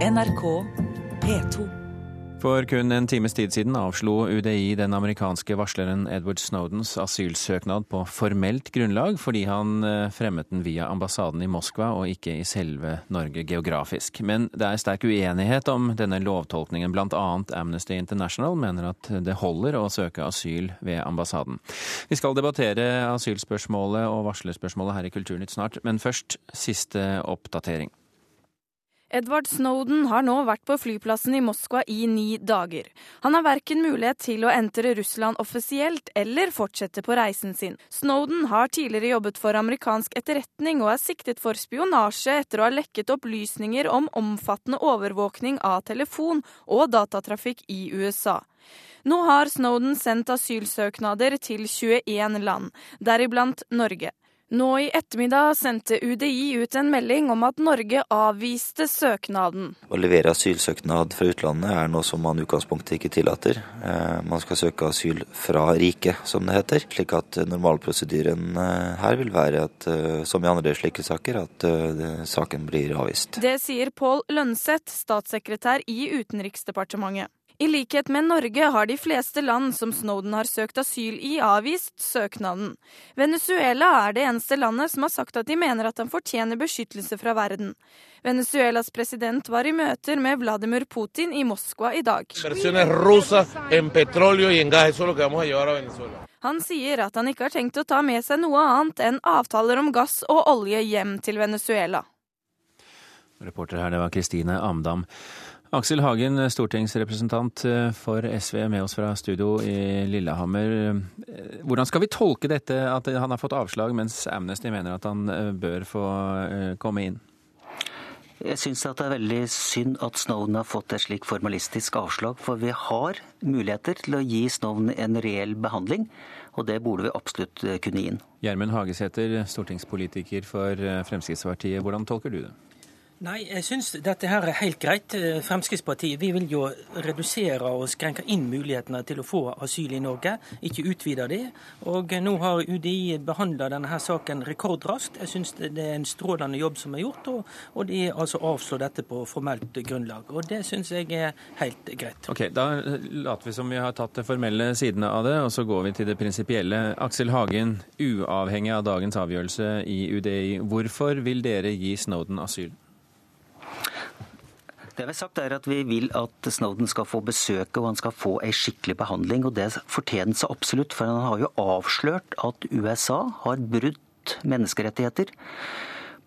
NRK P2. For kun en times tid siden avslo UDI den amerikanske varsleren Edward Snowdens asylsøknad på formelt grunnlag, fordi han eh, fremmet den via ambassaden i Moskva og ikke i selve Norge geografisk. Men det er sterk uenighet om denne lovtolkningen. Blant annet Amnesty International mener at det holder å søke asyl ved ambassaden. Vi skal debattere asylspørsmålet og varslerspørsmålet her i Kulturnytt snart, men først siste oppdatering. Edward Snowden har nå vært på flyplassen i Moskva i ni dager. Han har verken mulighet til å entre Russland offisielt eller fortsette på reisen sin. Snowden har tidligere jobbet for amerikansk etterretning og er siktet for spionasje etter å ha lekket opplysninger om omfattende overvåkning av telefon og datatrafikk i USA. Nå har Snowden sendt asylsøknader til 21 land, deriblant Norge. Nå i ettermiddag sendte UDI ut en melding om at Norge avviste søknaden. Å levere asylsøknad fra utlandet er noe som man i utgangspunktet ikke tillater. Eh, man skal søke asyl fra riket, som det heter. Slik at normalprosedyren eh, her vil være at, eh, som i andre slike saker, at saken blir avvist. Det sier Pål Lønseth, statssekretær i Utenriksdepartementet. I likhet med Norge har de fleste land som Snowden har søkt asyl i, avvist søknaden. Venezuela er det eneste landet som har sagt at de mener at han fortjener beskyttelse fra verden. Venezuelas president var i møter med Vladimir Putin i Moskva i dag. Han sier at han ikke har tenkt å ta med seg noe annet enn avtaler om gass og olje hjem til Venezuela. Reporter her, det var Kristine Amdam. Aksel Hagen, stortingsrepresentant for SV, med oss fra studio i Lillehammer. Hvordan skal vi tolke dette at han har fått avslag, mens Amnesty mener at han bør få komme inn? Jeg syns det er veldig synd at Snowden har fått et slik formalistisk avslag, for vi har muligheter til å gi Snowden en reell behandling, og det burde vi absolutt kunne gi inn. Gjermund Hagesæter, stortingspolitiker for Fremskrittspartiet, hvordan tolker du det? Nei, jeg syns dette her er helt greit. Fremskrittspartiet vi vil jo redusere og skrenke inn mulighetene til å få asyl i Norge, ikke utvide det. Og nå har UDI behandla denne her saken rekordraskt. Jeg syns det er en strålende jobb som er gjort, og, og de altså avslår dette på formelt grunnlag. Og det syns jeg er helt greit. Ok, Da later vi som vi har tatt det formelle sidene av det, og så går vi til det prinsipielle. Aksel Hagen, uavhengig av dagens avgjørelse i UDI, hvorfor vil dere gi Snowden asyl? Det vi har sagt er at vi vil at Snowden skal få besøke og han skal få ei skikkelig behandling. Og det fortjener seg absolutt, for han har jo avslørt at USA har brutt menneskerettigheter.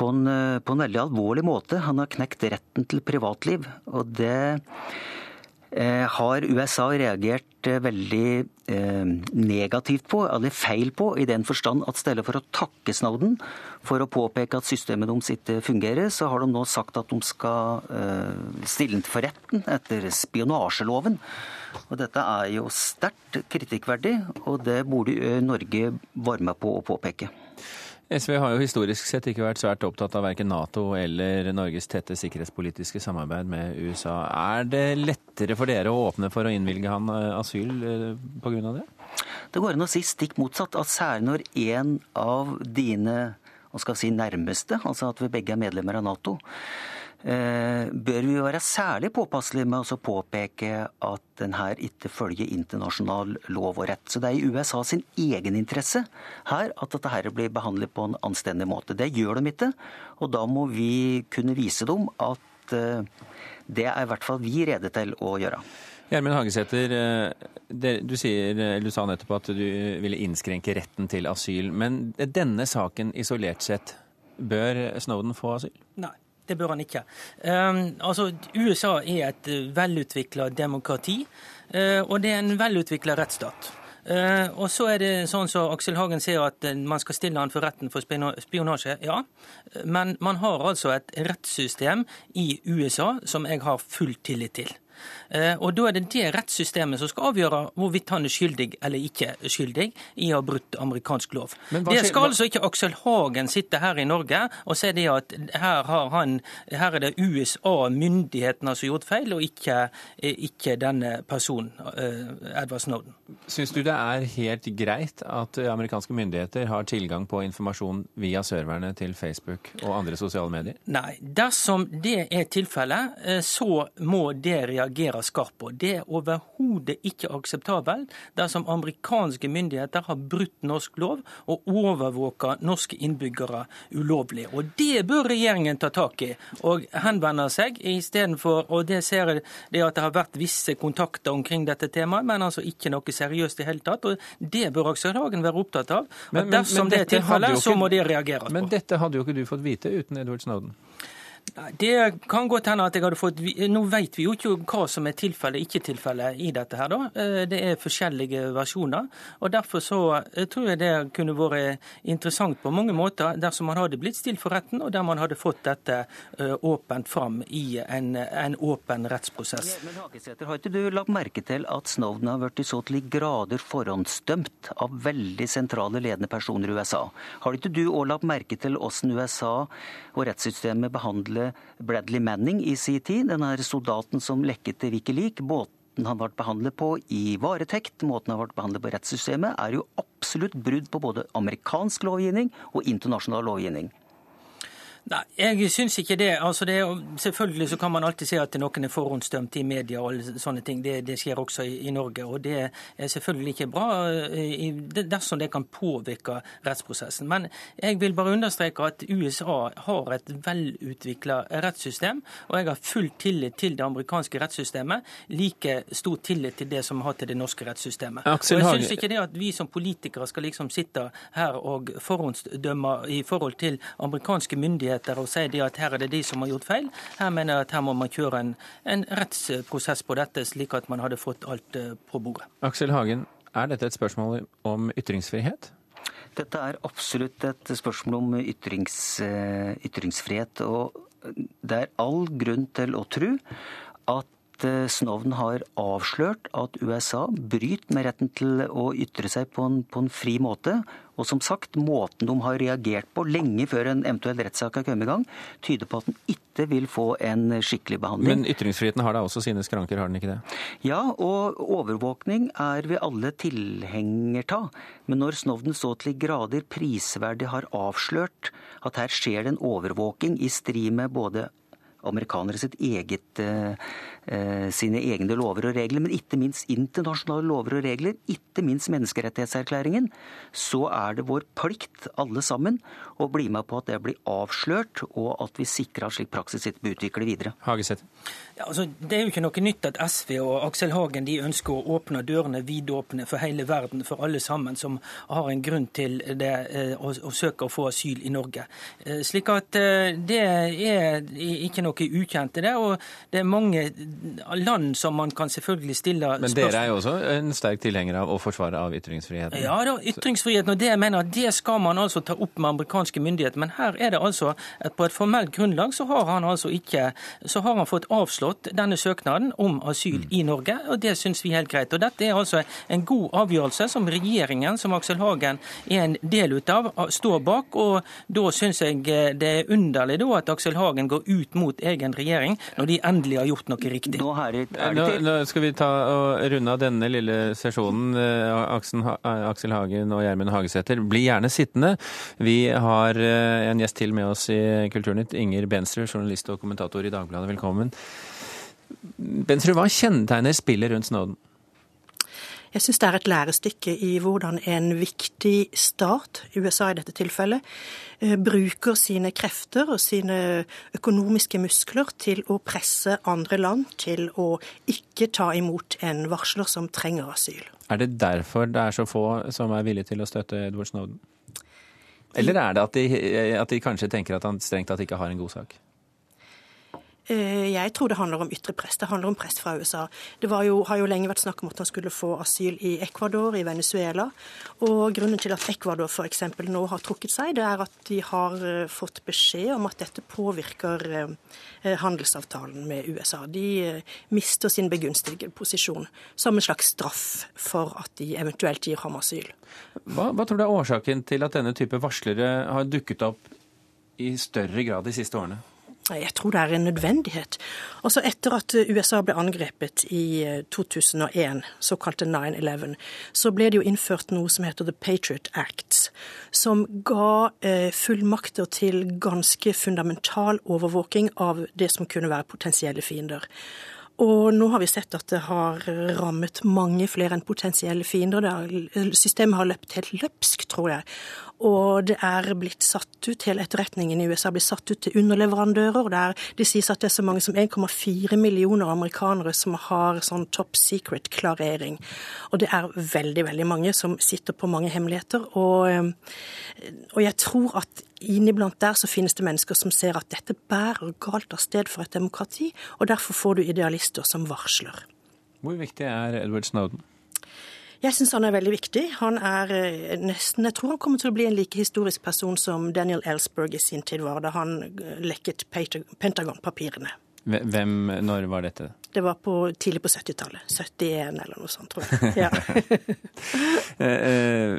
På en, på en veldig alvorlig måte. Han har knekt retten til privatliv. Og det har USA reagert veldig negativt på, eller feil på, i den forstand at stedet for å takke Snowden for å påpeke at systemet deres ikke fungerer, så har de nå sagt at de skal stille den for retten etter spionasjeloven. Og Dette er jo sterkt kritikkverdig, og det burde Norge være med på å påpeke. SV har jo historisk sett ikke vært svært opptatt av verken Nato eller Norges tette sikkerhetspolitiske samarbeid med USA. Er det lettere for dere å åpne for å innvilge han asyl pga. det? Det går an å si stikk motsatt. At særlig når en av dine hva skal si, nærmeste, altså at vi begge er medlemmer av Nato, bør vi være særlig påpasselige med å påpeke at den her ikke følger internasjonal lov og rett. Så det er i USA sin egeninteresse her at dette her blir behandlet på en anstendig måte. Det gjør de ikke, og da må vi kunne vise dem at det er i hvert fall vi rede til å gjøre. Gjermund Hagesæter, du, du sa nettopp at du ville innskrenke retten til asyl. Men denne saken isolert sett, bør Snowden få asyl? Nei. Det bør han ikke. Um, altså, USA er et velutvikla demokrati, uh, og det er en velutvikla rettsstat. Uh, og så er det sånn som så Aksel Hagen sier at man skal stille han for retten for spionasje. Ja, men man har altså et rettssystem i USA som jeg har full tillit til. Og Da er det det rettssystemet som skal avgjøre hvorvidt han er skyldig eller ikke skyldig i å ha brutt amerikansk lov. Det skal altså ikke Aksel Hagen sitte her i Norge og si det at her, har han, her er det USA-myndighetene som har gjort feil, og ikke, ikke denne personen, Edvard Snowden. Syns du det er helt greit at amerikanske myndigheter har tilgang på informasjon via serverne til Facebook og andre sosiale medier? Nei. Dersom det er tilfellet, eh, så må det reagere skarpt på. Det er overhodet ikke akseptabelt dersom amerikanske myndigheter har brutt norsk lov og overvåker norske innbyggere ulovlig. Og det bør regjeringen ta tak i og henvende seg istedenfor Og det ser jeg at det har vært visse kontakter omkring dette temaet, men altså ikke noe seriøst i hele tatt. og Det bør Aksel Hagen være opptatt av. Men, men, dersom men det er tilfellet, så må det reageres på. Men dette hadde jo ikke du fått vite uten Edward Snowden? Det kan godt hende at jeg hadde fått Nå vet vi jo ikke hva som er tilfelle ikke tilfelle i dette. her da. Eh, det er forskjellige versjoner. og Derfor så eh, tror jeg det kunne vært interessant på mange måter dersom man hadde blitt stilt for retten, og der man hadde fått dette eh, åpent fram i en, en åpen rettsprosess. Men Hagesæter, Har ikke du lagt merke til at Snowden har blitt så til grader forhåndsdømt av veldig sentrale ledende personer i USA? Har ikke du òg lagt merke til hvordan USA og rettssystemet behandler skylde Bradley Manning i sin tid, denne soldaten som lekket til Wikileaks. Måten han ble behandlet på i varetekt, måten han ble behandlet på rettssystemet, er jo absolutt brudd på både amerikansk lovgivning og internasjonal lovgivning. Nei, jeg syns ikke det. Altså det er, selvfølgelig så kan man alltid si at noen er forhåndsdømt i media og sånne ting. Det, det skjer også i, i, Norge. Og det er selvfølgelig ikke bra eh, i, dersom det kan påvirke rettsprosessen. Men jeg vil bare understreke at USA har et velutvikla rettssystem. Og jeg har full tillit til det amerikanske rettssystemet. Like stor tillit til det som har til det norske rettssystemet. Aksel og jeg syns ikke det at vi som politikere skal liksom sitte her og forhåndsdømme i forhold til amerikanske myndigheter myndigheter og sier at her er det de som har gjort feil. Her mener jeg at her må man kjøre en, en rettsprosess på dette, slik at man hadde fått alt eh, på bordet. Aksel Hagen, er dette et spørsmål om ytringsfrihet? Dette er absolutt et spørsmål om ytrings, eh, ytringsfrihet. Og det er all grunn til å tro at eh, Snowden har avslørt at USA bryter med retten til å ytre seg på en, på en fri måte, og som sagt, måten de har reagert på lenge før en eventuell rettssak har kommet i gang, tyder på at den ikke vil få en skikkelig behandling. Men ytringsfriheten har da også sine skranker, har den ikke det? Ja, og overvåkning er vi alle tilhenger av. Men når Snowden så til grader prisverdig har avslørt at her skjer det en overvåking i strid med både amerikanere sitt eget, eh, sine egne lover og regler, men ikke minst internasjonale lover og regler, ikke minst menneskerettighetserklæringen, så er det vår plikt, alle sammen, å bli med på at det blir avslørt, og at vi sikrer at slik praksis ikke blir utviklet videre. Hageseth. Ja, altså, det er jo ikke noe nytt at SV og Aksel Hagen de ønsker å åpne dørene vidåpne for hele verden, for alle sammen som har en grunn til det, eh, å, å søke å få asyl i Norge. Slik at det er ikke noe noe ukjent i det. Og det er mange land som man kan selvfølgelig stille spørsmål Men dere er jo også en sterk tilhenger av å forsvare av ytringsfriheten? Ja, da, ytringsfriheten. Og det jeg mener, det skal man altså ta opp med amerikanske myndigheter. Men her er det altså at på et formelt grunnlag så har han altså ikke Så har han fått avslått denne søknaden om asyl mm. i Norge, og det syns vi er helt greit. Og dette er altså en god avgjørelse som regjeringen, som Aksel Hagen er en del av, står bak. Og da syns jeg det er underlig da at Aksel Hagen går ut mot egen regjering når de endelig har gjort noe riktig. Nå, det nå, nå skal vi ta og runde av denne lille sesjonen. Aksen, Aksel Hagen og Gjermund Hagesæter, bli gjerne sittende. Vi har eh, en gjest til med oss i Kulturnytt. Inger Bensrud, journalist og kommentator i Dagbladet. Velkommen. Bensrud, hva kjennetegner spillet rundt Snowden? Jeg syns det er et lærestykke i hvordan en viktig stat, USA i dette tilfellet, eh, bruker sine krefter og sine økonomiske muskler til å presse andre land til å ikke ta imot en varsler som trenger asyl. Er det derfor det er så få som er villige til å støtte Edward Snowden? Eller er det at de, at de kanskje tenker at han strengt tatt ikke har en god sak? Eh, jeg tror det handler om ytre press. Det handler om press fra USA. Det jo, har jo lenge vært snakk om at han skulle få asyl i Ecuador, i Venezuela. Og grunnen til at Ecuador f.eks. nå har trukket seg, det er at de har eh, fått beskjed om at dette påvirker eh, handelsavtalen med USA. De mister sin begunstigede posisjon som en slags straff for at de eventuelt gir ham asyl. Hva, hva tror du er årsaken til at denne type varslere har dukket opp i større grad de siste årene? Jeg tror det er en nødvendighet. Altså Etter at USA ble angrepet i 2001, eh, såkalte 9-11, så ble det jo innført noe som heter The Patriot Act, som ga eh, fullmakter til ganske fundamental overvåking av det som kunne være potensielle fiender. Og nå har vi sett at det har rammet mange flere enn potensielle fiender. Har, systemet har løpt helt løpsk, tror jeg. Og det er blitt satt ut, hele etterretningen i USA blir satt ut til underleverandører. Der det sies at det er så mange som 1,4 millioner amerikanere som har sånn top secret-klarering. Og det er veldig, veldig mange som sitter på mange hemmeligheter. Og, og jeg tror at inniblant der så finnes det mennesker som ser at dette bærer galt av sted for et demokrati, og derfor får du idealister som varsler. Hvor viktig er Edward Snowden? Jeg syns han er veldig viktig. Han er eh, nesten Jeg tror han kommer til å bli en like historisk person som Daniel Ellsberg i sin tid var, da han eh, lekket Pentagon-papirene. Hvem, når var dette? Det var på, tidlig på 70-tallet. 71 eller noe sånt, tror jeg. Ja.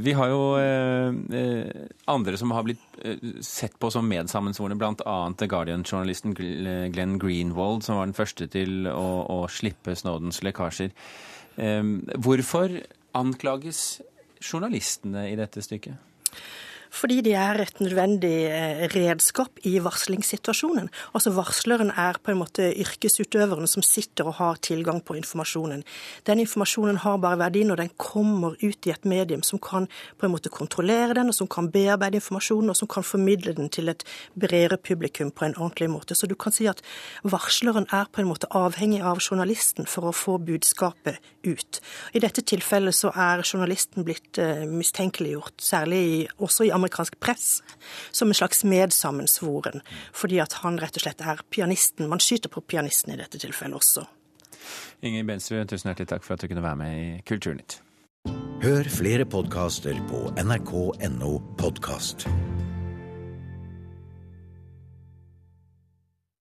Eh, vi har jo andre som har blitt sett på som medsammensvorne, bl.a. The Guardian-journalisten Glenn Greenwald, som var den første til å, å slippe Snowdens lekkasjer. Hvorfor anklages journalistene i dette stykket? Fordi de er et nødvendig eh, redskap i varslingssituasjonen. Altså Varsleren er på en måte yrkesutøveren som sitter og har tilgang på informasjonen. Den informasjonen har bare verdi når den kommer ut i et medium som kan på en måte kontrollere den, og som kan bearbeide informasjonen, og som kan formidle den til et bredere publikum på en ordentlig måte. Så du kan si at varsleren er på en måte avhengig av journalisten for å få budskapet ut. I dette tilfellet så er journalisten blitt uh, mistenkeliggjort, særlig i, også i amerikansk press som en slags medsammensvoren, fordi at han rett og slett er pianisten. Man skyter på pianisten i dette tilfellet også. Inger Bensrud, tusen hjertelig takk for at du kunne være med i Kulturnytt. Hør flere podkaster på nrk.no podkast.